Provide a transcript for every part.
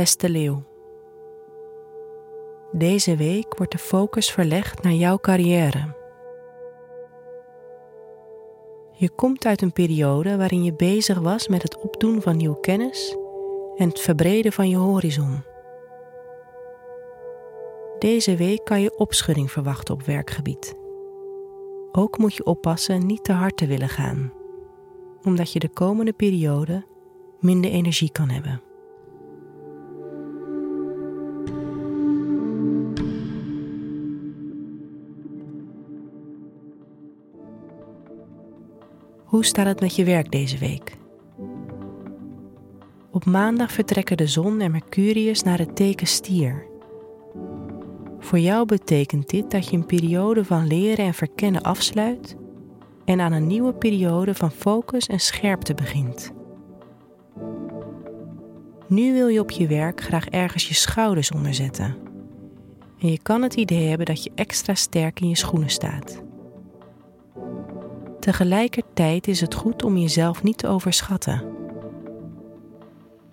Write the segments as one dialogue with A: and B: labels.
A: Beste leeuw. Deze week wordt de focus verlegd naar jouw carrière. Je komt uit een periode waarin je bezig was met het opdoen van nieuwe kennis en het verbreden van je horizon. Deze week kan je opschudding verwachten op werkgebied. Ook moet je oppassen niet te hard te willen gaan, omdat je de komende periode minder energie kan hebben. Hoe staat het met je werk deze week? Op maandag vertrekken de zon en Mercurius naar het teken stier. Voor jou betekent dit dat je een periode van leren en verkennen afsluit en aan een nieuwe periode van focus en scherpte begint. Nu wil je op je werk graag ergens je schouders onder zetten. En je kan het idee hebben dat je extra sterk in je schoenen staat. Tegelijkertijd is het goed om jezelf niet te overschatten.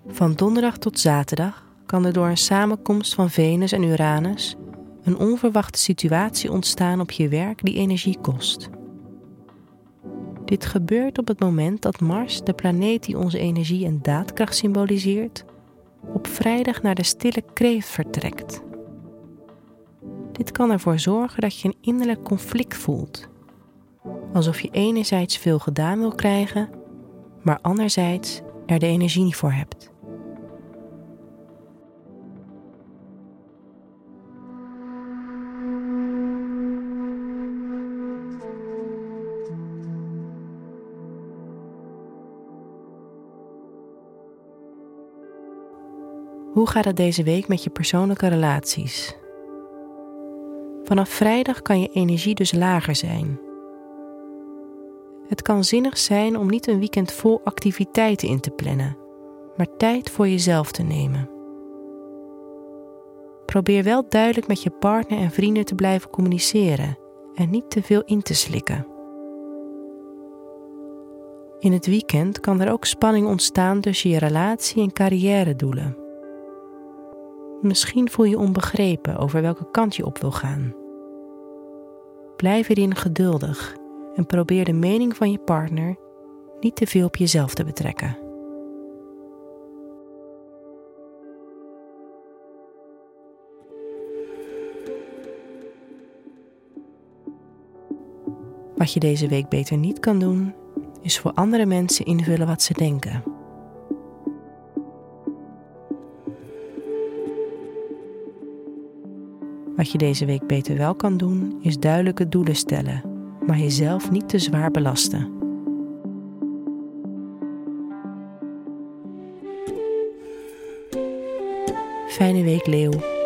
A: Van donderdag tot zaterdag kan er door een samenkomst van Venus en Uranus een onverwachte situatie ontstaan op je werk die energie kost. Dit gebeurt op het moment dat Mars, de planeet die onze energie en daadkracht symboliseert, op vrijdag naar de stille kreeft vertrekt. Dit kan ervoor zorgen dat je een innerlijk conflict voelt alsof je enerzijds veel gedaan wil krijgen, maar anderzijds er de energie niet voor hebt. Hoe gaat het deze week met je persoonlijke relaties? Vanaf vrijdag kan je energie dus lager zijn het kan zinnig zijn om niet een weekend vol activiteiten in te plannen, maar tijd voor jezelf te nemen. Probeer wel duidelijk met je partner en vrienden te blijven communiceren en niet te veel in te slikken. In het weekend kan er ook spanning ontstaan tussen je relatie en carrière doelen. Misschien voel je onbegrepen over welke kant je op wil gaan. Blijf erin geduldig en probeer de mening van je partner niet te veel op jezelf te betrekken. Wat je deze week beter niet kan doen, is voor andere mensen invullen wat ze denken. Wat je deze week beter wel kan doen, is duidelijke doelen stellen maar jezelf niet te zwaar belasten. Fijne week, Leeuw.